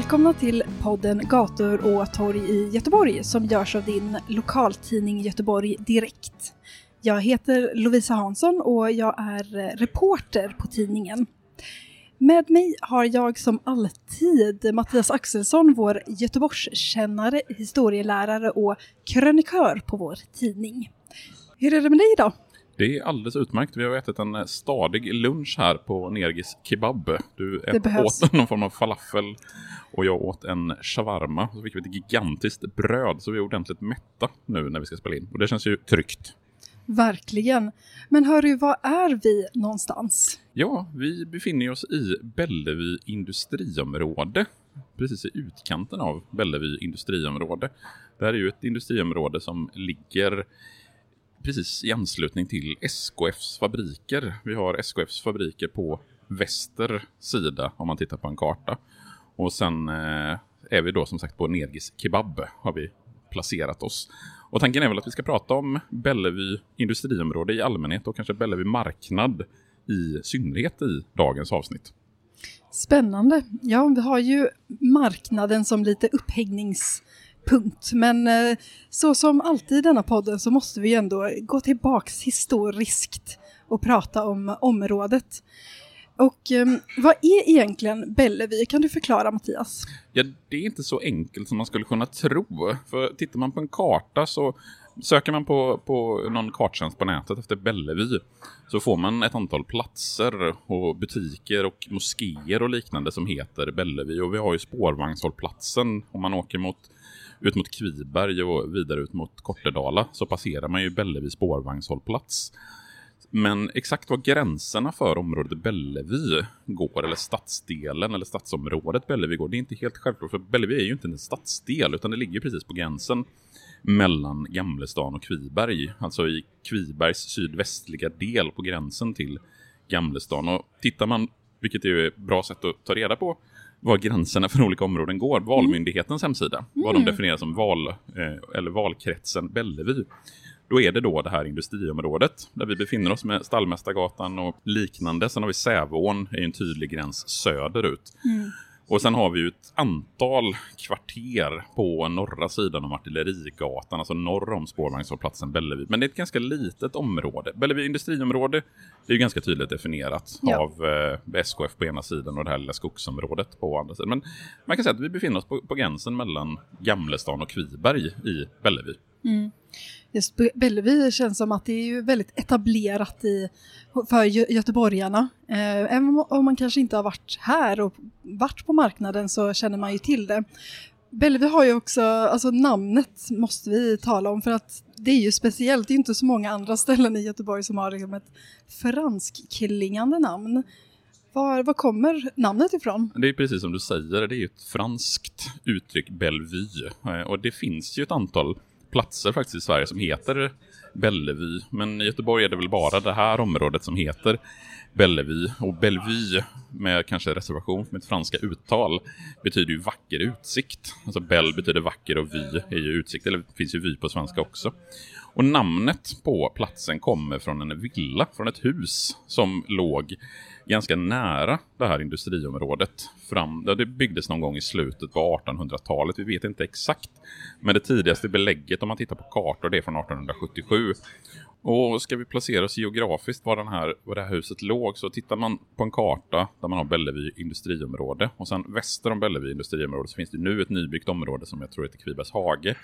Välkomna till podden Gator och torg i Göteborg som görs av din lokaltidning Göteborg Direkt. Jag heter Lovisa Hansson och jag är reporter på tidningen. Med mig har jag som alltid Mattias Axelsson, vår Göteborgskännare, historielärare och krönikör på vår tidning. Hur är det med dig idag? Det är alldeles utmärkt. Vi har ätit en stadig lunch här på Nergis Kebab. Du Det behövs. åt någon form av falafel och jag åt en shawarma. Så fick vi ett gigantiskt bröd så vi är ordentligt mätta nu när vi ska spela in. Och det känns ju tryggt. Verkligen. Men hörru, var är vi någonstans? Ja, vi befinner oss i Bellevue industriområde. Precis i utkanten av Bellevue industriområde. Det här är ju ett industriområde som ligger precis i anslutning till SKFs fabriker. Vi har SKFs fabriker på väster sida om man tittar på en karta. Och sen eh, är vi då som sagt på Nergis Kebab har vi placerat oss. Och tanken är väl att vi ska prata om Bellevue industriområde i allmänhet och kanske Bellevue marknad i synnerhet i dagens avsnitt. Spännande. Ja, vi har ju marknaden som lite upphängningspunkt punkt Men eh, så som alltid i denna podden så måste vi ändå gå tillbaks historiskt och prata om området. Och eh, vad är egentligen Bellevue? Kan du förklara Mattias? Ja, det är inte så enkelt som man skulle kunna tro. För tittar man på en karta så söker man på, på någon karttjänst på nätet efter Bellevue så får man ett antal platser och butiker och moskéer och liknande som heter Bellevue. Och vi har ju spårvagnshållplatsen om man åker mot, ut mot Kviberg och vidare ut mot Kortedala så passerar man ju Bellevi spårvagnshållplats. Men exakt var gränserna för området Bellevi går, eller stadsdelen eller stadsområdet Bellevi går, det är inte helt självklart. För Bellevi är ju inte en stadsdel, utan det ligger precis på gränsen mellan Gamlestan och Kviberg. Alltså i Kvibergs sydvästliga del på gränsen till Gamlestan. Och tittar man, vilket är ett bra sätt att ta reda på, var gränserna för olika områden går. Valmyndighetens hemsida, vad de definierar som val, eh, eller valkretsen Bellevue. Då är det då det här industriområdet där vi befinner oss med Stallmästargatan och liknande. Sen har vi Sävån, är en tydlig gräns söderut. Och sen har vi ju ett antal kvarter på norra sidan om Artillerigatan, alltså norr om spårvagnshållplatsen Bellevue. Men det är ett ganska litet område. Bellevue industriområde är ju ganska tydligt definierat Ja. av eh, SKF på ena sidan och det här lilla skogsområdet på andra sidan. Men man kan säga att vi befinner oss på, på gränsen mellan Gamlestan och Kviberg i Bellevue. Mm. Just Bellevue känns som att det är ju väldigt etablerat i, för gö- göteborgarna. Eh, även om- man kanske inte har varit här och varit på marknaden så känner man ju till det. Bellevue har ju också, alltså namnet måste vi tala om för att det är ju speciellt, det är inte så många andra ställen i Göteborg som har liksom ett franskklingande namn. Var, var kommer namnet ifrån? Det är precis som du säger, det är ju ett franskt uttryck, Bellevue. Eh, och det finns ju ett antal platser faktiskt i Sverige som heter Bellevue. Men i Göteborg är det väl bara det här området som heter Bellevue. Och Bellevue, med kanske reservation för mitt franska uttal, betyder ju vacker utsikt. Alltså Bell betyder vacker och vy är ju utsikt, eller det finns ju vy på svenska också. Och namnet på platsen kommer från en villa, från ett hus som låg ganska nära det här industriområdet. Fram, det byggdes någon gång i slutet på 1800-talet, vi vet inte exakt. Men det tidigaste belägget om man tittar på kartor det är från 1877. Och ska vi placera oss geografiskt var, den här, var det här huset låg så tittar man på en karta där man har Bellevue industriområde och sen väster om Bellevue industriområde så finns det nu ett nybyggt område som jag tror heter Kvibergs hage.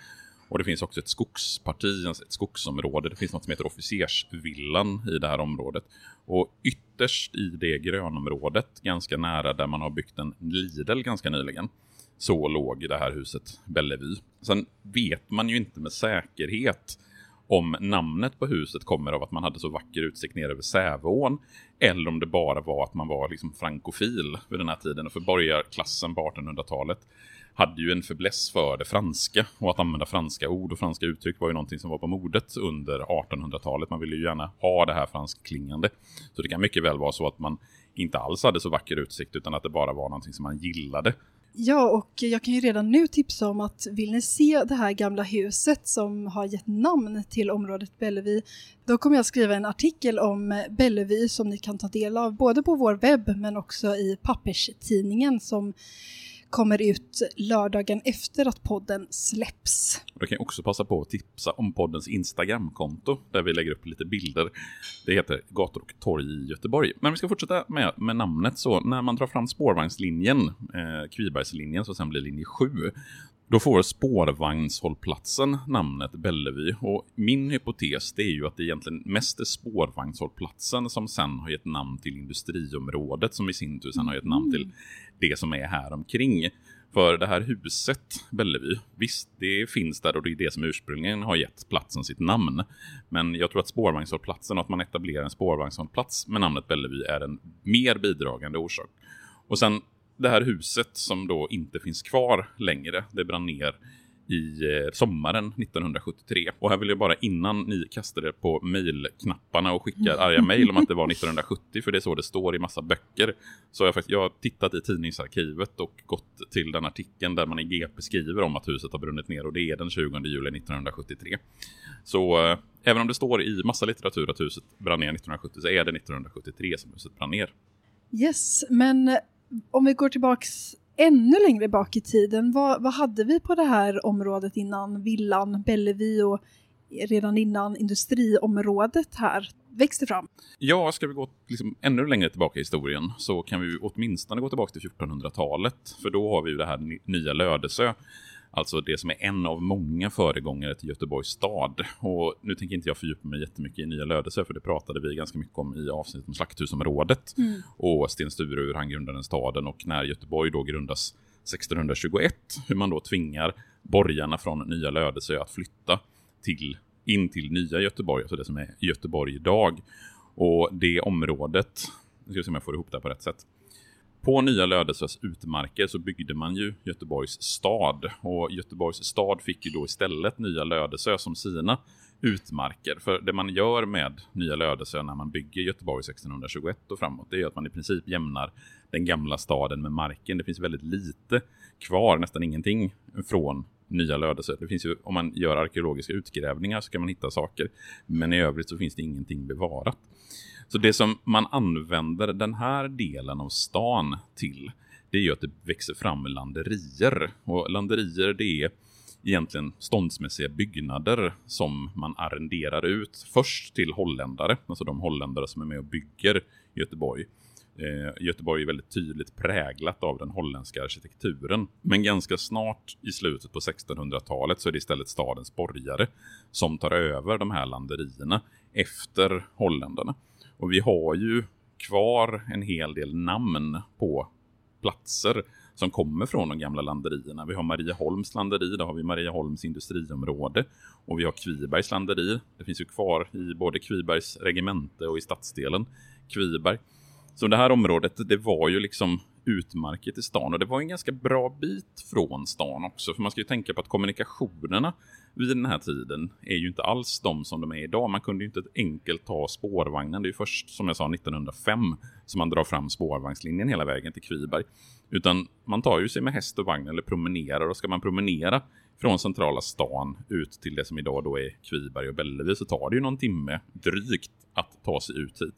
Och det finns också ett skogsparti, ett skogsområde. Det finns något som heter officersvillan i det här området. Och ytterst i det grönområdet, ganska nära där man har byggt en Lidl ganska nyligen, så låg det här huset Bellevue. Sen vet man ju inte med säkerhet om namnet på huset kommer av att man hade så vacker utsikt ner över Säveån eller om det bara var att man var liksom frankofil vid den här tiden. Och för borgarklassen på 1800-talet hade ju en förbläss för det franska och att använda franska ord och franska uttryck var ju någonting som var på modet under 1800-talet. Man ville ju gärna ha det här franskklingande. Så det kan mycket väl vara så att man inte alls hade så vacker utsikt utan att det bara var någonting som man gillade. Ja, och jag kan ju redan nu tipsa om att vill ni se det här gamla huset som har gett namn till området Bellevue, då kommer jag skriva en artikel om Bellevue som ni kan ta del av både på vår webb men också i papperstidningen som kommer ut lördagen efter att podden släpps. Då kan jag också passa på att tipsa om poddens Instagramkonto där vi lägger upp lite bilder. Det heter Gator och torg i Göteborg. Men vi ska fortsätta med, med namnet så när man drar fram spårvagnslinjen, eh, Kvibergslinjen, som sen blir linje 7, då får spårvagnshållplatsen namnet Bellevue och min hypotes det är ju att det egentligen mest är spårvagnshållplatsen som sen har gett namn till industriområdet som i sin tur sen har gett namn till det som är här omkring. För det här huset, Bellevue, visst det finns där och det är det som ursprungligen har gett platsen sitt namn. Men jag tror att spårvagnshållplatsen och att man etablerar en spårvagnshållplats med namnet Bellevue är en mer bidragande orsak. Och sen det här huset som då inte finns kvar längre, det brann ner i eh, sommaren 1973. Och här vill jag bara innan ni kastar er på mejlknapparna och skickar arga mejl om att det var 1970, för det är så det står i massa böcker. Så jag, faktiskt, jag har tittat i tidningsarkivet och gått till den artikeln där man i GP skriver om att huset har brunnit ner och det är den 20 juli 1973. Så eh, även om det står i massa litteratur att huset brann ner 1970 så är det 1973 som huset brann ner. Yes, men om vi går tillbaks ännu längre bak i tiden, vad, vad hade vi på det här området innan villan Bellevue och redan innan industriområdet här växte fram? Ja, ska vi gå liksom ännu längre tillbaka i historien så kan vi åtminstone gå tillbaka till 1400-talet. För då har vi ju det här nya Lödesö. Alltså det som är en av många föregångare till Göteborgs stad. Och nu tänker inte jag fördjupa mig jättemycket i Nya Lödöse, för det pratade vi ganska mycket om i avsnittet om Slakthusområdet. Mm. Och Sten Sture, hur han grundade staden och när Göteborg då grundas 1621, hur man då tvingar borgarna från Nya Lödöse att flytta till, in till nya Göteborg, alltså det som är Göteborg idag. Och det området, nu ska vi se om jag får ihop det här på rätt sätt. På Nya Lödöses utmarker så byggde man ju Göteborgs stad och Göteborgs stad fick ju då istället Nya Lödösö som sina utmarker. För det man gör med Nya Lödösö när man bygger Göteborg 1621 och framåt, det är att man i princip jämnar den gamla staden med marken. Det finns väldigt lite kvar, nästan ingenting från Nya Lödösö. Det finns ju, om man gör arkeologiska utgrävningar så kan man hitta saker, men i övrigt så finns det ingenting bevarat. Så det som man använder den här delen av stan till, det är ju att det växer fram landerier. Och landerier det är egentligen ståndsmässiga byggnader som man arrenderar ut först till holländare, alltså de holländare som är med och bygger Göteborg. Eh, Göteborg är väldigt tydligt präglat av den holländska arkitekturen. Men ganska snart i slutet på 1600-talet så är det istället stadens borgare som tar över de här landerierna efter holländarna. Och vi har ju kvar en hel del namn på platser som kommer från de gamla landerierna. Vi har Marieholms landeri, där har vi Marieholms industriområde. Och vi har Kvibergs landeri. Det finns ju kvar i både Kvibergs regemente och i stadsdelen Kviberg. Så det här området, det var ju liksom utmärket i stan och det var en ganska bra bit från stan också. För man ska ju tänka på att kommunikationerna vid den här tiden är ju inte alls de som de är idag. Man kunde ju inte enkelt ta spårvagnen. Det är ju först, som jag sa, 1905 som man drar fram spårvagnslinjen hela vägen till Kviberg. Utan man tar ju sig med häst och vagn eller promenerar och ska man promenera från centrala stan ut till det som idag då är Kviberg och Bellevue så tar det ju någon timme drygt att ta sig ut hit.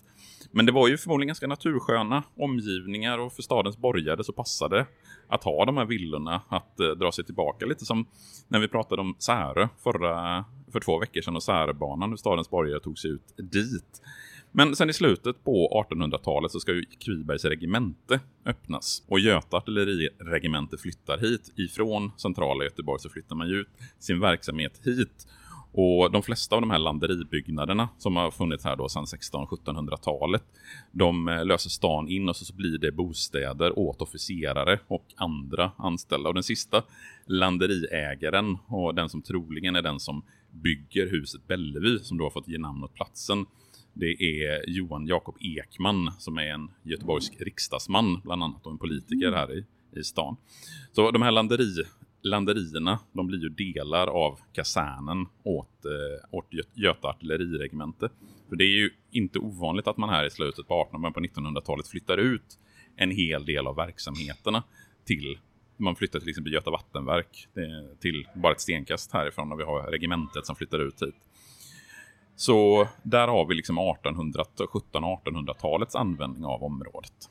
Men det var ju förmodligen ganska natursköna omgivningar och för stadens borgare så passade att ha de här villorna att eh, dra sig tillbaka. Lite som när vi pratade om Särö förra, för två veckor sedan och Säröbanan, hur stadens borgare tog sig ut dit. Men sen i slutet på 1800-talet så ska ju Kvibergs regemente öppnas. Och Göta artilleriregemente flyttar hit. Ifrån centrala Göteborg så flyttar man ju ut sin verksamhet hit. Och de flesta av de här landeribyggnaderna som har funnits här då sedan 1600-1700-talet, de eh, löser stan in och så blir det bostäder åt officerare och andra anställda. Och den sista landeriägaren och den som troligen är den som bygger huset Bellevue som då har fått ge namn åt platsen. Det är Johan Jakob Ekman som är en göteborgsk riksdagsman bland annat och en politiker här i, i stan. Så de här landeri landerierna, de blir ju delar av kasernen åt, eh, åt Göta artilleriregemente. För det är ju inte ovanligt att man här i slutet på 1800 på 1900-talet flyttar ut en hel del av verksamheterna till man flyttar till exempel Göta vattenverk eh, till bara ett stenkast härifrån och vi har regementet som flyttar ut hit. Så där har vi liksom 1800, 1700-1800-talets användning av området.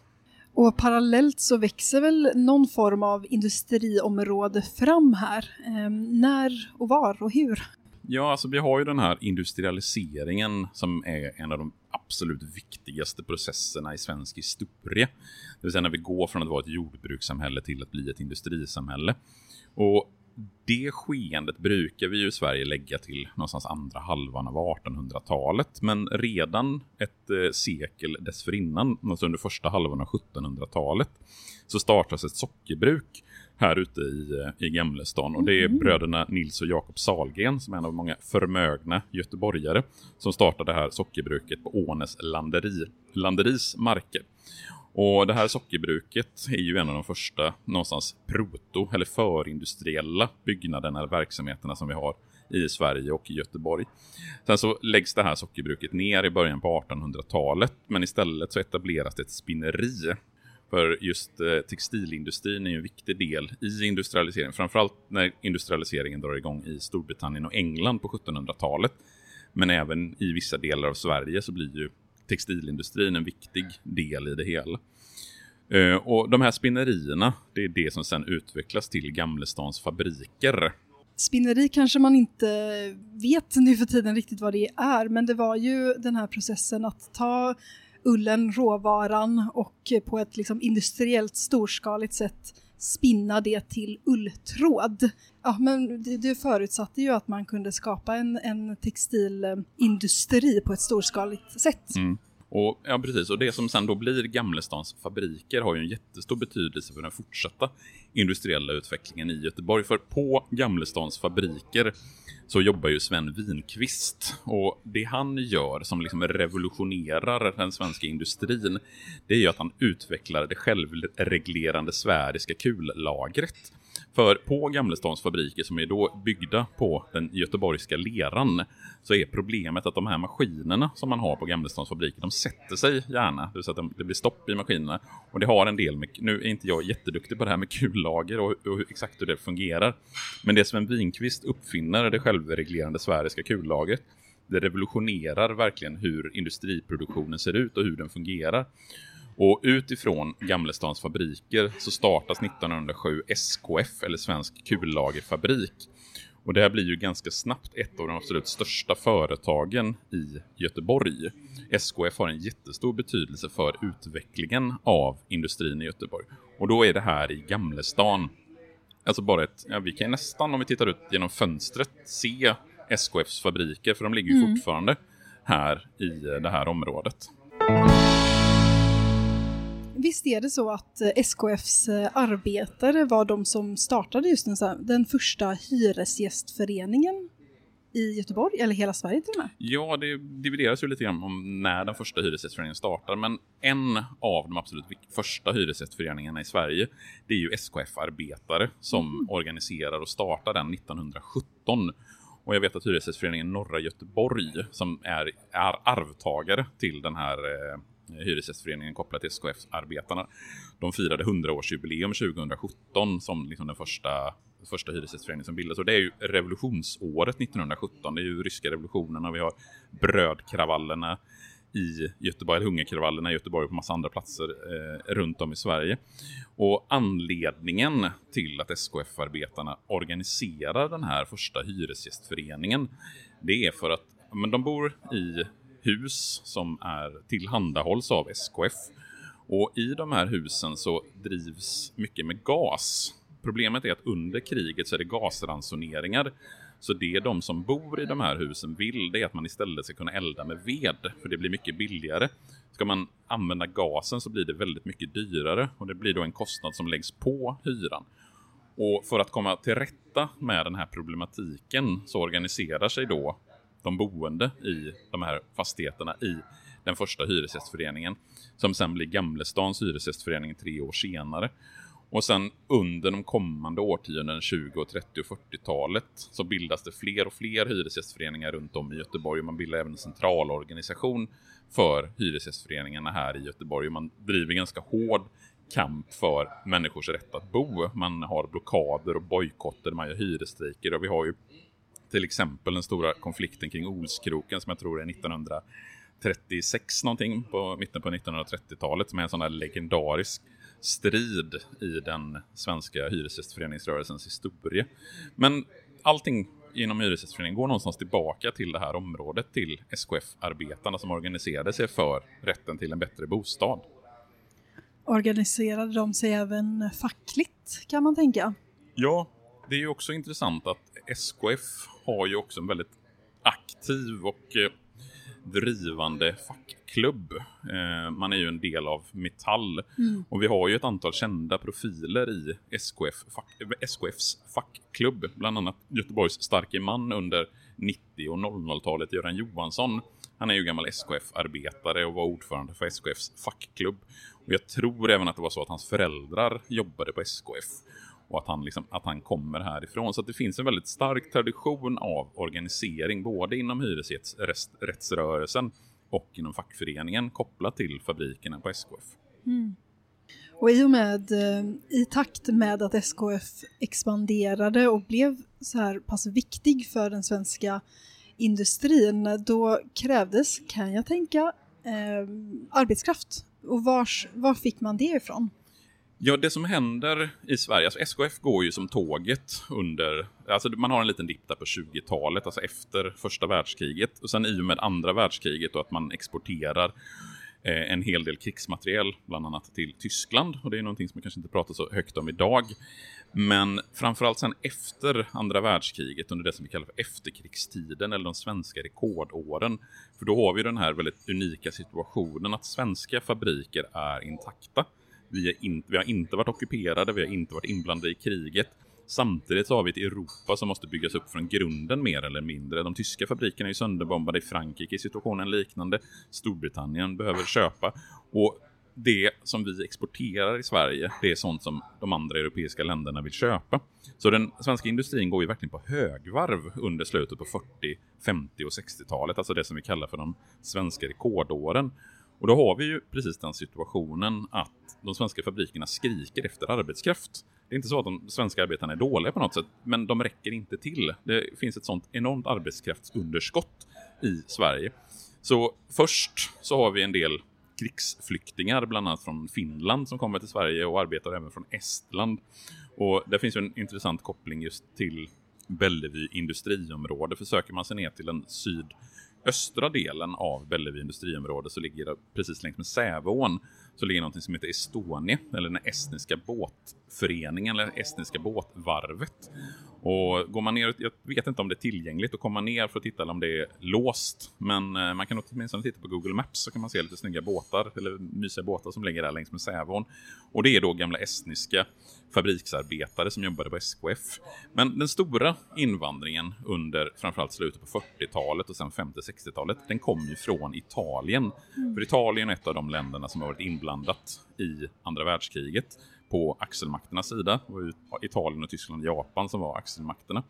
Och parallellt så växer väl någon form av industriområde fram här. Eh, när och var och hur? Ja, alltså vi har ju den här industrialiseringen som är en av de absolut viktigaste processerna i svensk historia. Det vill säga när vi går från att vara ett jordbrukssamhälle till att bli ett industrisamhälle. Och det skeendet brukar vi ju i Sverige lägga till någonstans andra halvan av 1800-talet. Men redan ett eh, sekel dessförinnan, alltså under första halvan av 1700-talet, så startas ett sockerbruk här ute i, eh, i Gamlestan. Och det är mm. bröderna Nils och Jakob Salgren som är en av många förmögna göteborgare som startade det här sockerbruket på Ånes landeri, landeris marker. Och det här sockerbruket är ju en av de första någonstans proto eller förindustriella byggnaderna eller verksamheterna som vi har i Sverige och i Göteborg. Sen så läggs det här sockerbruket ner i början på 1800-talet men istället så etableras det ett spinneri. För just eh, textilindustrin är ju en viktig del i industrialiseringen, framförallt när industrialiseringen drar igång i Storbritannien och England på 1700-talet. Men även i vissa delar av Sverige så blir ju textilindustrin en viktig del i det hela. Eh, och de här spinnerierna, det är det som sen utvecklas till Gamlestans fabriker. Spinneri kanske man inte vet nu för tiden riktigt vad det är, men det var ju den här processen att ta ullen, råvaran och på ett liksom industriellt storskaligt sätt spinna det till ulltråd. Ja, men det, det förutsatte ju att man kunde skapa en, en textilindustri på ett storskaligt sätt. Mm. Och, ja, precis. Och det som sen då blir Gamlestans fabriker har ju en jättestor betydelse för den fortsatta industriella utvecklingen i Göteborg. För på Gamlestans fabriker så jobbar ju Sven Winqvist. Och det han gör som liksom revolutionerar den svenska industrin, det är ju att han utvecklar det självreglerande sfäriska kullagret. För på Gamlestans fabriker som är då byggda på den göteborgska leran så är problemet att de här maskinerna som man har på Gamlestans fabriker de sätter sig gärna. Det vill säga att det blir stopp i maskinerna. Och det har en del med, nu är inte jag jätteduktig på det här med kullager och, och exakt hur det fungerar. Men det Sven Winqvist uppfinner, det självreglerande sfäriska kullagret, det revolutionerar verkligen hur industriproduktionen ser ut och hur den fungerar. Och utifrån Gamlestans fabriker så startas 1907 SKF, eller Svensk kullagerfabrik. Och det här blir ju ganska snabbt ett av de absolut största företagen i Göteborg. SKF har en jättestor betydelse för utvecklingen av industrin i Göteborg. Och då är det här i Gamlestan, alltså bara ett, ja vi kan nästan om vi tittar ut genom fönstret se SKFs fabriker, för de ligger ju mm. fortfarande här i det här området visst är det så att eh, SKFs eh, arbetare var de som startade just den, den första hyresgästföreningen i Göteborg, eller hela Sverige till och med? Ja, det divideras ju lite grann om när den första hyresgästföreningen startar, men en av de absolut första hyresgästföreningarna i Sverige, det är ju SKF-arbetare som mm. organiserar och startar den 1917. Och jag vet att Hyresgästföreningen Norra Göteborg, som är, är arvtagare till den här eh, Hyresgästföreningen kopplat till SKF-arbetarna. De firade 100-årsjubileum 2017 som liksom den första, första hyresgästföreningen som bildades. Och det är ju revolutionsåret 1917. Det är ju ryska revolutionerna, vi har brödkravallerna i Göteborg, hungerkravallerna i Göteborg och på massa andra platser eh, runt om i Sverige. Och anledningen till att SKF-arbetarna organiserar den här första hyresgästföreningen, det är för att men de bor i hus som är tillhandahålls av SKF. Och i de här husen så drivs mycket med gas. Problemet är att under kriget så är det gasransoneringar. Så det de som bor i de här husen vill, det är att man istället ska kunna elda med ved, för det blir mycket billigare. Ska man använda gasen så blir det väldigt mycket dyrare och det blir då en kostnad som läggs på hyran. Och för att komma till rätta med den här problematiken så organiserar sig då de boende i de här fastigheterna i den första hyresgästföreningen som sen blir Gamlestans hyresgästförening tre år senare. Och sen under de kommande årtiondena, 20, 30 och 40-talet, så bildas det fler och fler hyresgästföreningar runt om i Göteborg. Man bildar även en centralorganisation för hyresgästföreningarna här i Göteborg. Man driver ganska hård kamp för människors rätt att bo. Man har blockader och bojkotter, man gör hyresstrejker och vi har ju till exempel den stora konflikten kring Olskroken som jag tror är 1936 någonting på mitten på 1930-talet som är en sån här legendarisk strid i den svenska hyresgästföreningsrörelsens historia. Men allting inom hyresgästföreningen går någonstans tillbaka till det här området, till SKF-arbetarna som organiserade sig för rätten till en bättre bostad. Organiserade de sig även fackligt kan man tänka? Ja, det är ju också intressant att SKF har ju också en väldigt aktiv och eh, drivande fackklubb. Eh, man är ju en del av Metall mm. och vi har ju ett antal kända profiler i SKF, fack, SKFs fackklubb. Bland annat Göteborgs starke man under 90 och 00-talet, Göran Johansson. Han är ju gammal SKF-arbetare och var ordförande för SKFs fackklubb. Och jag tror även att det var så att hans föräldrar jobbade på SKF och att han, liksom, att han kommer härifrån. Så det finns en väldigt stark tradition av organisering både inom hyresrättsrörelsen och inom fackföreningen kopplat till fabrikerna på SKF. Mm. Och i och med, eh, i takt med att SKF expanderade och blev så här pass viktig för den svenska industrin, då krävdes, kan jag tänka, eh, arbetskraft. Och vars, var fick man det ifrån? Ja, det som händer i Sverige, alltså SKF går ju som tåget under, alltså man har en liten dipp där på 20-talet, alltså efter första världskriget. Och sen i och med andra världskriget och att man exporterar eh, en hel del krigsmateriel, bland annat till Tyskland. Och det är någonting som man kanske inte pratar så högt om idag. Men framförallt sen efter andra världskriget, under det som vi kallar för efterkrigstiden, eller de svenska rekordåren. För då har vi den här väldigt unika situationen att svenska fabriker är intakta. Vi, in, vi, har inte varit ockuperade, vi har inte varit inblandade i kriget. Samtidigt så har vi ett Europa som måste byggas upp från grunden mer eller mindre. De tyska fabrikerna är sönderbombade, i Frankrike är situationen liknande. Storbritannien behöver köpa. Och det som vi exporterar i Sverige, det är sånt som de andra europeiska länderna vill köpa. Så den svenska industrin går ju verkligen på högvarv under slutet på 40, 50 och 60-talet. Alltså det som vi kallar för de svenska rekordåren. Och då har vi ju precis den situationen att de svenska fabrikerna skriker efter arbetskraft. Det är inte så att de svenska arbetarna är dåliga på något sätt, men de räcker inte till. Det finns ett sånt enormt arbetskraftsunderskott i Sverige. Så först så har vi en del krigsflyktingar, bland annat från Finland som kommer till Sverige och arbetar även från Estland. Och det finns ju en intressant koppling just till Bellevue industriområde. Försöker man sig ner till den syd östra delen av Bellevue industriområde så ligger det precis längs med Säveån så ligger någonting som heter Estonia, eller den estniska båtföreningen, eller estniska båtvarvet. Och går man ner, jag vet inte om det är tillgängligt att komma ner för att titta eller om det är låst, men eh, man kan åtminstone titta på Google Maps så kan man se lite snygga båtar, eller mysiga båtar som ligger där längs med Sävån. Och det är då gamla estniska fabriksarbetare som jobbade på SKF. Men den stora invandringen under framförallt slutet på 40-talet och sen 50-60-talet, den kom ju från Italien. Mm. För Italien är ett av de länderna som har varit inblandat i andra världskriget på axelmakternas sida. Det var Italien, och Tyskland och Japan som var axelmakterna.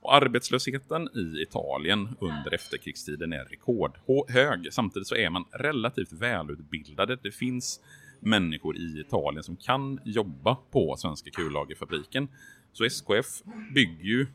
Och arbetslösheten i Italien under efterkrigstiden är rekordhög. Samtidigt så är man relativt välutbildade. Det finns människor i Italien som kan jobba på Svenska kullagerfabriken. Så SKF bygger ju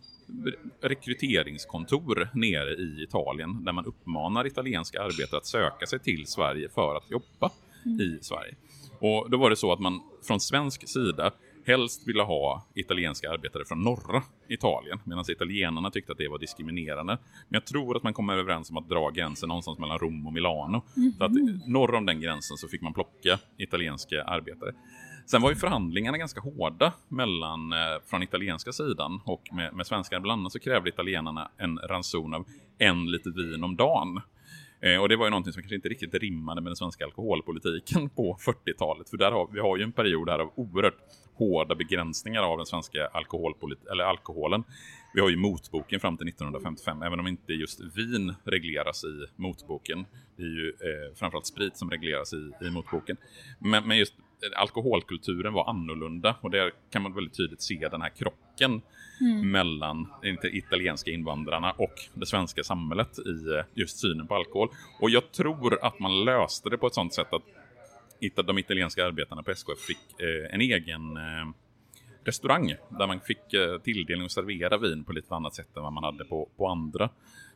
rekryteringskontor nere i Italien där man uppmanar italienska arbetare att söka sig till Sverige för att jobba mm. i Sverige. Och då var det så att man från svensk sida helst ville ha italienska arbetare från norra Italien, medan italienarna tyckte att det var diskriminerande. Men jag tror att man kommer överens om att dra gränsen någonstans mellan Rom och Milano. Mm. Så att norr om den gränsen så fick man plocka italienska arbetare. Sen var ju förhandlingarna ganska hårda mellan, eh, från italienska sidan och med, med svenskarna. Bland annat så krävde italienarna en ranson av en liter vin om dagen. Eh, och det var ju någonting som kanske inte riktigt rimmade med den svenska alkoholpolitiken på 40-talet. För där har, vi har ju en period här av oerhört hårda begränsningar av den svenska eller alkoholen. Vi har ju motboken fram till 1955, även om inte just vin regleras i motboken. Det är ju eh, framförallt sprit som regleras i, i motboken. Men, men just alkoholkulturen var annorlunda och där kan man väldigt tydligt se den här krocken mm. mellan de italienska invandrarna och det svenska samhället i eh, just synen på alkohol. Och jag tror att man löste det på ett sånt sätt att de italienska arbetarna på SKF fick eh, en egen eh, restaurang där man fick tilldelning och servera vin på lite annat sätt än vad man hade på, på andra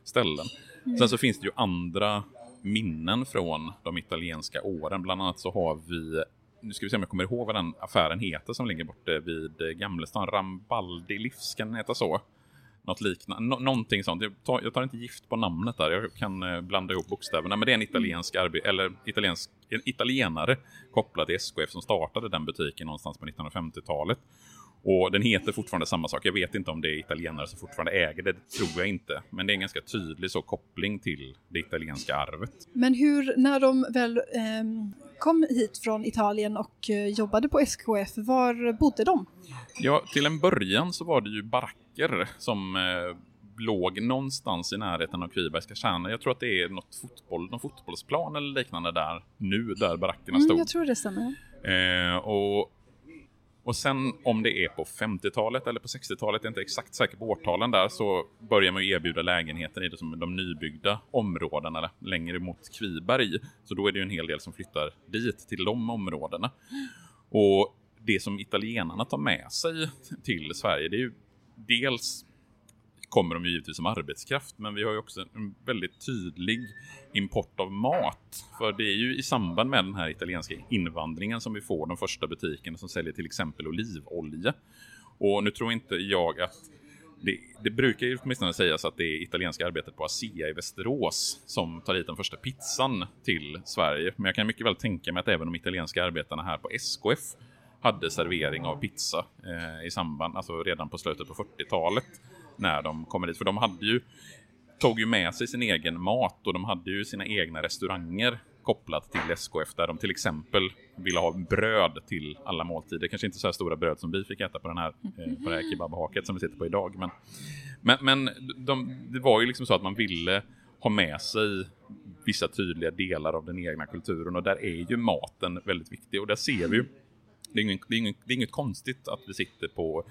ställen. Mm. Sen så finns det ju andra minnen från de italienska åren. Bland annat så har vi nu ska vi se om jag kommer ihåg vad den affären heter som ligger borta vid eh, Gamlestan. Rambaldi Livs, kan den heta så? Något liknande, Nå någonting sånt. Jag tar, jag tar, inte gift på namnet där, jag kan eh, blanda ihop bokstäverna. Men det är en italiensk eller italiensk, en italienare kopplad till SKF som startade den butiken någonstans på 1950-talet. Och den heter fortfarande samma sak. Jag vet inte om det är italienare som fortfarande äger det, det tror jag inte. Men det är en ganska tydlig så koppling till det italienska arvet. Men hur, när de väl eh, kom hit från Italien och eh, jobbade på SKF, var bodde de? Ja, till en början så var det ju baracker som eh, låg någonstans i närheten av Kvibergska kärnan. Jag tror att det är något fotboll, någon fotbollsplan eller liknande där nu, där barackerna stod. Mm, jag tror det stämmer. Eh, och och sen om det är på 50-talet eller på 60-talet, jag är inte exakt säker på årtalen där, så börjar man erbjuda lägenheter i det som de nybyggda områdena längre mot Kviberg. Så då är det ju en hel del som flyttar dit, till de områdena. Och det som italienarna tar med sig till Sverige, det är ju dels kommer de ju givetvis som arbetskraft, men vi har ju också en väldigt tydlig import av mat. För det är ju i samband med den här italienska invandringen som vi får de första butikerna som säljer till exempel olivolja. Och nu tror inte jag att det, det, brukar ju åtminstone sägas att det är italienska arbetet på ASEA i Västerås som tar hit den första pizzan till Sverige. Men jag kan mycket väl tänka mig att även de italienska arbetarna här på SKF hade servering av pizza eh, i samband, alltså redan på slutet på 40-talet när de kommer dit. För de hade ju, tog ju med sig sin egen mat och de hade ju sina egna restauranger kopplat till SKF där de till exempel ville ha bröd till alla måltider. Kanske inte så här stora bröd som vi fick äta på, den här, eh, på det här kebabhaket som vi sitter på idag. Men, men, men de, det var ju liksom så att man ville ha med sig vissa tydliga delar av den egna kulturen och där är ju maten väldigt viktig och där ser vi ju det är, inget, det, är inget, det är inget konstigt att vi sitter på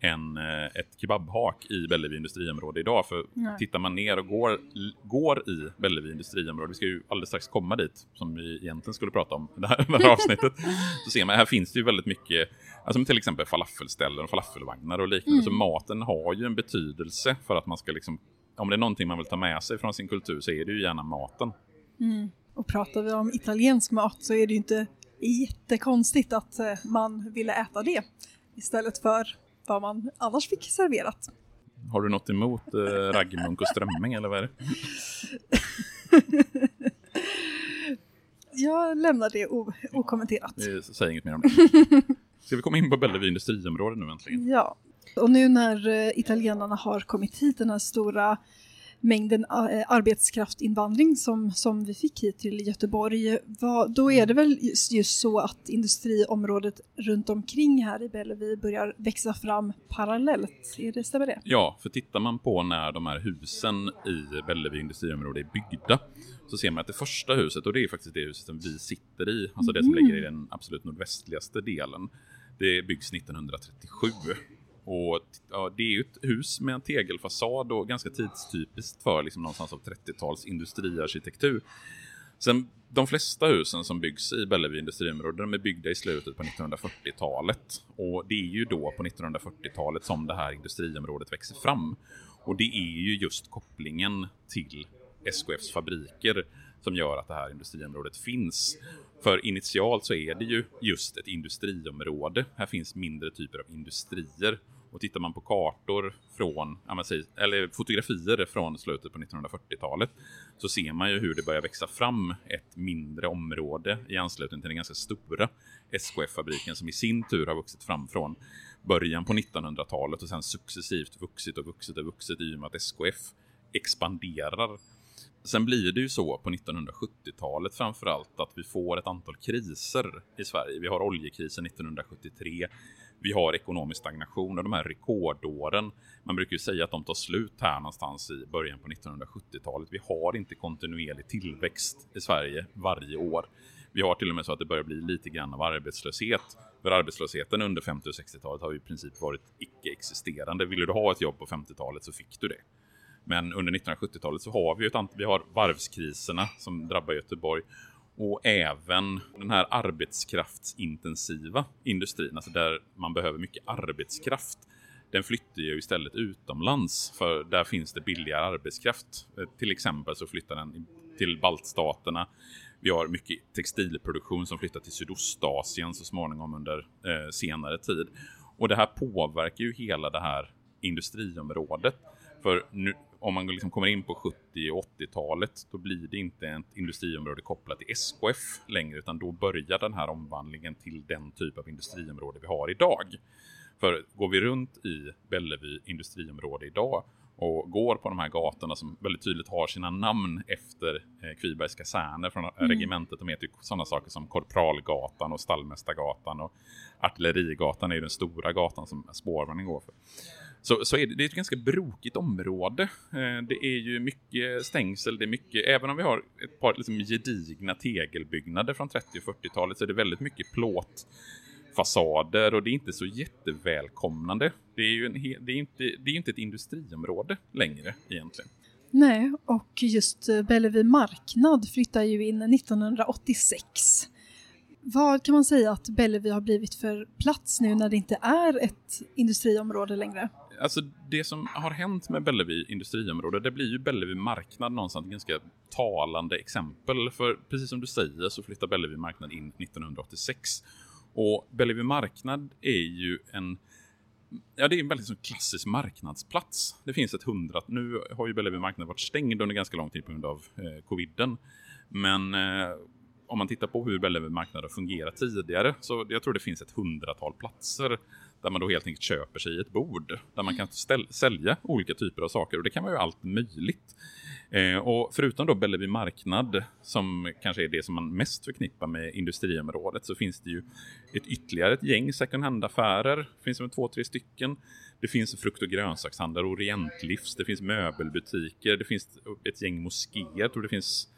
en, eh, ett kebabhak i Bellevue industriområde idag. För Nej. tittar man ner och går, går i Bellevue industriområde, vi ska ju alldeles strax komma dit, som vi egentligen skulle prata om det här, det här avsnittet, så ser man här finns det ju väldigt mycket, alltså till exempel falafelställen och falafelvagnar och liknande. Mm. Så maten har ju en betydelse för att man ska liksom, om det är någonting man vill ta med sig från sin kultur så är det ju gärna maten. Mm. Och pratar vi om italiensk mat så är det ju inte jättekonstigt att eh, man ville äta det istället för vad man annars fick serverat. Har du något emot eh, raggmunk och strömming eller vad är det? Jag lämnar det okommenterat. Jag säger inget mer om det. Ska vi komma in på Bellevue industriområde nu äntligen? Ja, och nu när eh, italienarna har kommit hit, den här stora mängden eh, arbetskraftinvandring som, som vi fick hit till Göteborg, vad, då är det väl just, just, så att industriområdet runt omkring här i Bellevue börjar växa fram parallellt. Är det, stämmer det? Ja, för tittar man på när de här husen i Bellevue industriområde är byggda så ser man att det första huset, och det är faktiskt det huset som vi sitter i, alltså det som mm. ligger i den absolut nordvästligaste delen, det byggs 1937 och ja, det är ju ett hus med en tegelfasad och ganska tidstypiskt för liksom någonstans av 30-tals industriarkitektur. Sen de flesta husen som byggs i Bellevue industriområde de är byggda i slutet på 1940-talet. Och det är ju då på 1940-talet som det här industriområdet växer fram. Och det är ju just kopplingen till SKFs fabriker som gör att det här industriområdet finns. För initialt så är det ju just ett industriområde. Här finns mindre typer av industrier. Och tittar man på kartor från, eller fotografier från slutet på 1940-talet så ser man ju hur det börjar växa fram ett mindre område i anslutning till den ganska stora SKF-fabriken som i sin tur har vuxit fram från början på 1900-talet och sen successivt vuxit och vuxit och vuxit i och med att SKF expanderar. Sen blir det ju så på 1970-talet framförallt att vi får ett antal kriser i Sverige. Vi har oljekrisen 1973, vi har ekonomisk stagnation och de här rekordåren. Man brukar ju säga att de tar slut här någonstans i början på 1970-talet. Vi har inte kontinuerlig tillväxt i Sverige varje år. Vi har till och med så att det börjar bli lite grann av arbetslöshet. För arbetslösheten under 50 och 60-talet har ju i princip varit icke-existerande. Ville du ha ett jobb på 50-talet så fick du det. Men under 1970-talet så har vi ju ett antal, vi har varvskriserna som drabbar Göteborg och även den här arbetskraftsintensiva industrin, alltså där man behöver mycket arbetskraft. Den flyttar ju istället utomlands för där finns det billigare arbetskraft. Eh, till exempel så flyttar den till baltstaterna. Vi har mycket textilproduktion som flyttar till Sydostasien så småningom under eh, senare tid. Och det här påverkar ju hela det här industriområdet. För nu, om man liksom kommer in på 70 och 80-talet, då blir det inte ett industriområde kopplat till SKF längre, utan då börjar den här omvandlingen till den typ av industriområde vi har idag. För går vi runt i Bellevue industriområde idag och går på de här gatorna som väldigt tydligt har sina namn efter eh, Kvibergs kaserner från mm. regementet. De heter ju sådana saker som Korpralgatan och Stallmästargatan och Artillerigatan är ju den stora gatan som spårvagnen går för. Så, så är det, det, är ett ganska brokigt område. Eh, det är ju mycket stängsel, det är mycket, även om vi har ett par liksom, gedigna tegelbyggnader från 30 och 40-talet så är det väldigt mycket plåtfasader och det är inte så jättevälkomnande. Det är ju en, det är inte, det är inte ett industriområde längre egentligen. Nej, och just eh, Bellevue marknad flyttar ju in 1986. Vad kan man säga att Bellevue har blivit för plats nu när det inte är ett industriområde längre? alltså det som har hänt med Bellevue industriområde, det blir ju Bellevue marknad någonstans ett ganska talande exempel. För precis som du säger så flyttar Bellevue marknad in 1986. Och Bellevue marknad är ju en Ja, det är en väldigt så klassisk marknadsplats. Det finns ett hundrat. Nu har ju Bellevue marknad varit stängd under ganska lång tid på grund av eh, coviden. Men eh, om man tittar på hur Bellevue marknad har fungerat tidigare så jag tror det finns ett hundratal platser där man då helt enkelt köper sig ett bord där man kan sälja olika typer av saker och det kan vara ju allt möjligt. Eh, och förutom då Bellevue marknad som kanske är det som man mest förknippar med industriområdet så finns det ju ett ytterligare ett gäng second hand-affärer. Det finns som två, tre stycken. Det finns frukt och grönsakshandlar, Orientlivs, det finns möbelbutiker, det finns ett gäng moskéer, jag tror det finns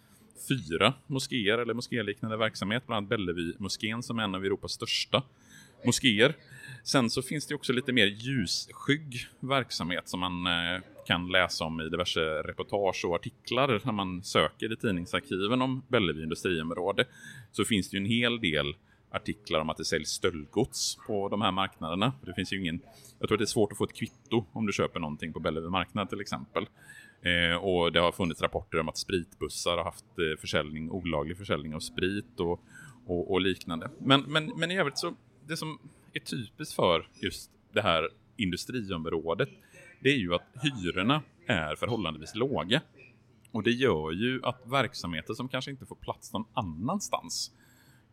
fyra moskéer eller moskéliknande verksamhet, bland annat Bellevue-moskén som är en av Europas största moskéer. Sen så finns det också lite mer ljusskygg verksamhet som man eh, kan läsa om i diverse reportage och artiklar när man söker i tidningsarkiven om Bellevue industriområde. Så finns det ju en hel del artiklar om att det säljs stöldgods på de här marknaderna. Det finns ju ingen, jag tror att det är svårt att få ett kvitto om du köper någonting på Bellevue marknad till exempel. Eh, och det har funnits rapporter om att spritbussar har haft eh, försäljning, olaglig försäljning av sprit och, och, och liknande. Men, men, men i övrigt så, det som är typiskt för just det här industriområdet, det är ju att hyrorna är förhållandevis låga. Och det gör ju att verksamheter som kanske inte får plats någon annanstans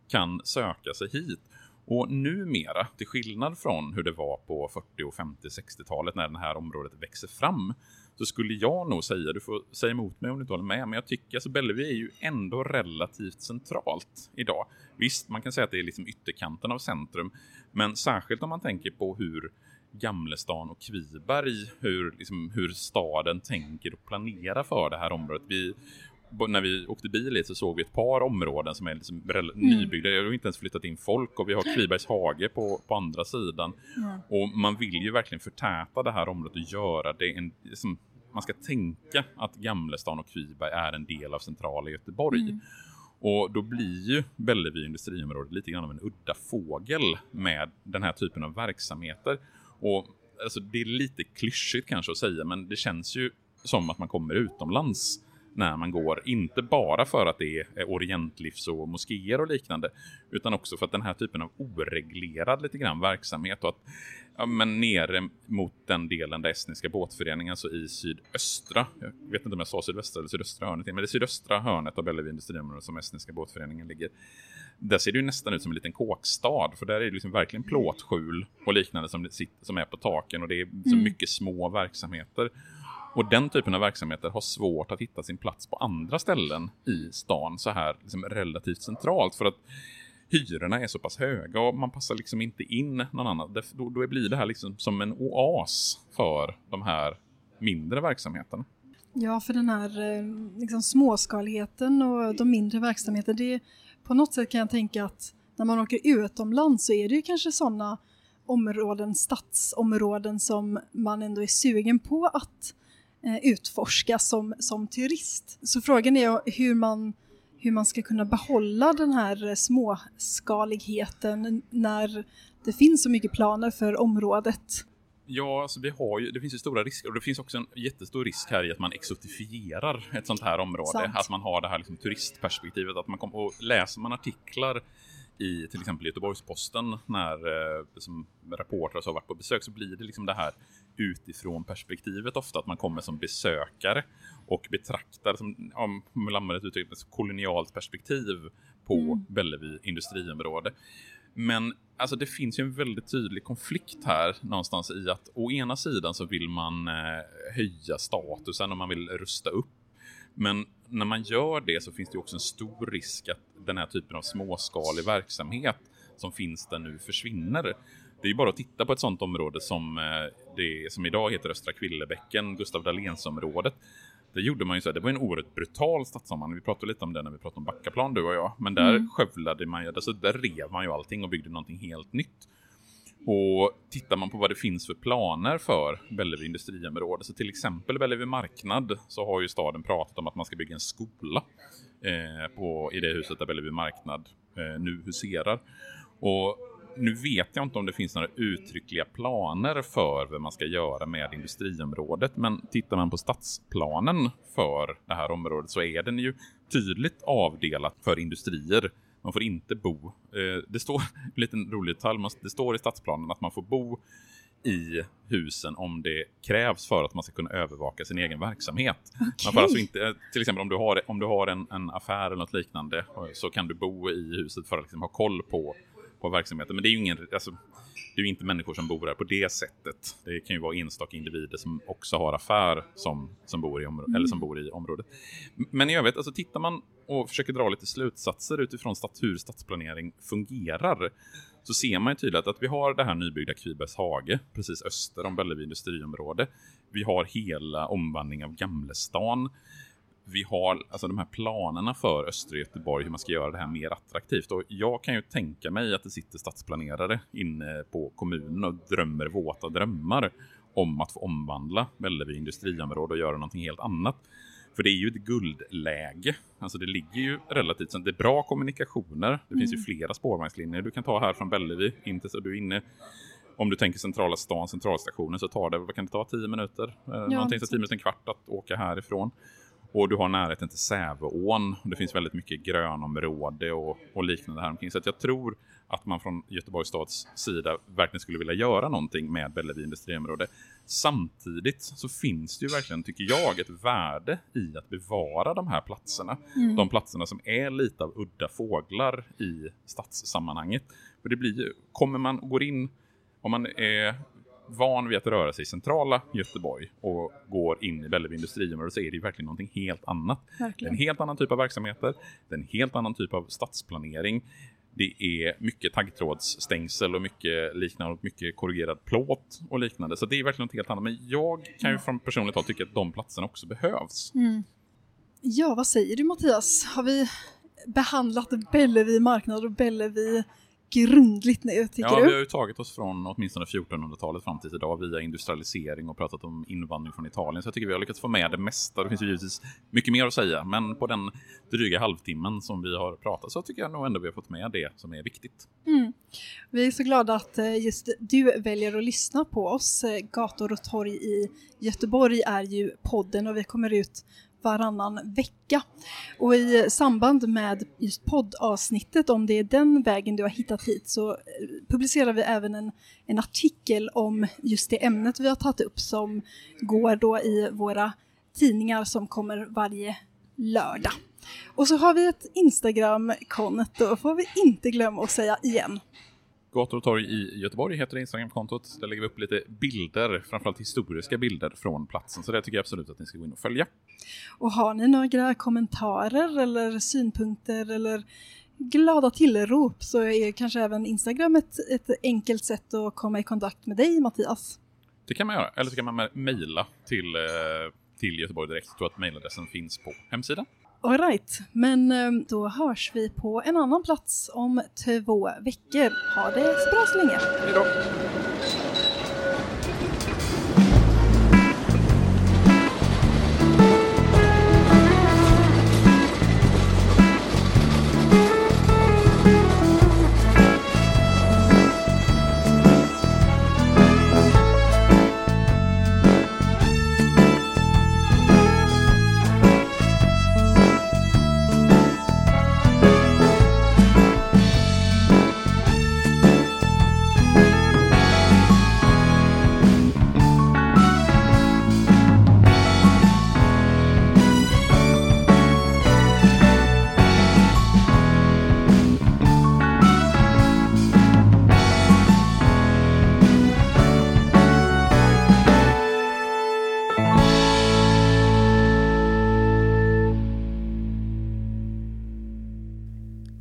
kan söka sig hit. Och numera, till skillnad från hur det var på 40 och 50 60-talet när det här området växer fram, så skulle jag nog säga, du får säga emot mig om du inte håller med, men jag tycker att alltså Bellevue är ju ändå relativt centralt idag. Visst, man kan säga att det är liksom ytterkanten av centrum, men särskilt om man tänker på hur Gamlestan och Kviberg, hur, liksom, hur staden tänker och planerar för det här området. Vi när vi åkte bil hit så såg vi ett par områden som är liksom mm. nybyggda. Jag har inte ens flyttat in folk och vi har Kvibergs hage på, på andra sidan. Mm. Och man vill ju verkligen förtäta det här området och göra det en, liksom, man ska tänka att Gamlestan och Kviberg är en del av centrala Göteborg. Mm. Och då blir ju Bellevue industriområdet lite grann av en udda fågel med den här typen av verksamheter. Och alltså, det är lite klyschigt kanske att säga, men det känns ju som att man kommer utomlands när man går. Inte bara för att det är orientlivs och moskéer och liknande, utan också för att den här typen av oreglerad lite grann verksamhet och att ja, men nere mot den delen där Estniska båtföreningen, alltså i sydöstra, jag vet inte om jag sa sydvästra eller sydöstra hörnet, men det sydöstra hörnet av Bellevue industriområde som Estniska båtföreningen ligger. Där ser det ju nästan ut som en liten kåkstad, för där är det liksom verkligen plåtskjul och liknande som, som är på taken och det är så mm. mycket små verksamheter. Och den typen av verksamheter har svårt att hitta sin plats på andra ställen i stan så här liksom relativt centralt för att hyrorna är så pass höga och man passar liksom inte in någon annan. Då, då blir det här liksom som en oas för de här mindre verksamheterna. Ja, för den här eh, liksom, småskaligheten och de mindre verksamheterna, det på något sätt kan jag tänka att när man åker utomlands så är det ju kanske sådana områden, stadsområden som man ändå är sugen på att utforska som, som turist. Så frågan är hur man hur man ska kunna behålla den här småskaligheten när det finns så mycket planer för området. Ja, alltså vi har ju, det finns ju stora risker och det finns också en jättestor risk här i att man exotifierar ett sånt här område. Sant. Att man har det här liksom turistperspektivet. Att man kom, och läser man artiklar i till exempel Göteborgs-Posten när eh, som reportrar har varit på besök så blir det liksom det här utifrån perspektivet ofta, att man kommer som besökare och betraktar, som, om man använda ett uttryck, ett kolonialt perspektiv på mm. Bellevue industriområde. Men alltså det finns ju en väldigt tydlig konflikt här någonstans i att å ena sidan så vill man eh, höja statusen och man vill rusta upp. Men när man gör det så finns det också en stor risk att den här typen av småskalig verksamhet som finns där nu försvinner. Det är ju bara att titta på ett sådant område som eh, det som idag heter Östra Kvillebäcken, Gustav Dahlénsområdet. Det gjorde man ju så här, det var en oerhört brutal stadsomvandling. Vi pratade lite om det när vi pratade om Backaplan du och jag. Men där mm. skövlade man ju, alltså där rev man ju allting och byggde någonting helt nytt. Och tittar man på vad det finns för planer för Bellevue industriområde, så till exempel Bellevue marknad, så har ju staden pratat om att man ska bygga en skola eh, på, i det huset där Bellevue marknad eh, nu huserar. Och nu vet jag inte om det finns några uttryckliga planer för vad man ska göra med industriområdet, men tittar man på stadsplanen för det här området så är den ju tydligt avdelat för industrier. Man får inte bo, eh, det står, en liten rolig detalj, det står i stadsplanen att man får bo i husen om det krävs för att man ska kunna övervaka sin egen verksamhet. Okay. Man får alltså inte, till exempel om du har, om du har en, en affär eller något liknande så kan du bo i huset för att liksom ha koll på på verksamheten. Men det är ju ingen, alltså, det är inte människor som bor här på det sättet. Det kan ju vara enstaka individer som också har affär som, som, bor, i området, eller som bor i området. Men i övrigt, alltså tittar man och försöker dra lite slutsatser utifrån stat, hur stadsplanering fungerar så ser man ju tydligt att vi har det här nybyggda Kvibergs hage precis öster om Bellevue industriområde. Vi har hela omvandlingen av Gamlestan vi har alltså de här planerna för östra Göteborg, hur man ska göra det här mer attraktivt. Och jag kan ju tänka mig att det sitter stadsplanerare inne på kommunen och drömmer våta drömmar om att få omvandla Bellevue industriområde och göra någonting helt annat. För det är ju ett guldläge. Alltså det ligger ju relativt, det är bra kommunikationer. Det mm. finns ju mm. flera spårvagnslinjer du kan ta här från Bellevue in till så du är inne om du tänker centrala stan, centralstationen, så tar det, vad kan det ta, 10 minuter? Ja, Någonting så 10 minuter, en kvart att åka härifrån. Och du har närheten till Säveån. Det finns väldigt mycket grönområde och, och liknande här omkring. Så jag tror att man från Göteborgs stads sida verkligen skulle vilja göra någonting med Bellevue industriområde. Samtidigt så finns det ju verkligen, tycker jag, ett värde i att bevara de här platserna. Mm. De platserna som är lite av udda fåglar i stadssammanhanget. För det blir ju, kommer man, går in, om man är van vid att röra sig i centrala Göteborg och går in i Bellevue industriområde så är det ju verkligen någonting helt annat. Verkligen. Det är en helt annan typ av verksamheter, det är en helt annan typ av stadsplanering. Det är mycket taggtrådsstängsel och mycket liknande och mycket korrigerad plåt och liknande. Så det är verkligen något helt annat. Men jag kan ju från personligt håll tycka att de platserna också behövs. Mm. Ja, vad säger du Mattias? Har vi behandlat Bellevue marknad och Bellevue grundligt nu, tycker ja, du? Ja, vi har ju tagit oss från åtminstone 1400-talet fram till idag via industrialisering och pratat om invandring från Italien. Så jag tycker vi har lyckats få med det mesta. Det finns ju givetvis mycket mer att säga, men på den dryga halvtimmen som vi har pratat så tycker jag nog ändå vi har fått med det som är viktigt. Mm. Vi är så glada att eh, just du väljer att lyssna på oss. Eh, Gator och torg i Göteborg är ju podden och vi kommer ut varannan vecka. Och i samband med just poddavsnittet, om det är den vägen du har hittat hit, så eh, publicerar vi även en, en artikel om just det ämnet vi har tagit upp som går då i våra tidningar som kommer varje lördag. Och så har vi ett Instagram-konto, får vi inte glömma att säga igen. Gator och torg i Göteborg heter det Instagramkontot. Där lägger vi upp lite bilder, framförallt historiska bilder från platsen. Så det tycker jag absolut att ni ska gå in och följa. Och har ni några kommentarer eller synpunkter eller glada tillrop så är kanske även Instagram ett, ett enkelt sätt att komma i kontakt med dig Mattias. Det kan man göra, eller så kan man mejla till, eh, till Göteborg direkt. Jag tror att mejladressen finns på hemsidan. Alright, men ehm, då hörs vi på en annan plats om två veckor. Ha det så bra så länge. Hejdå!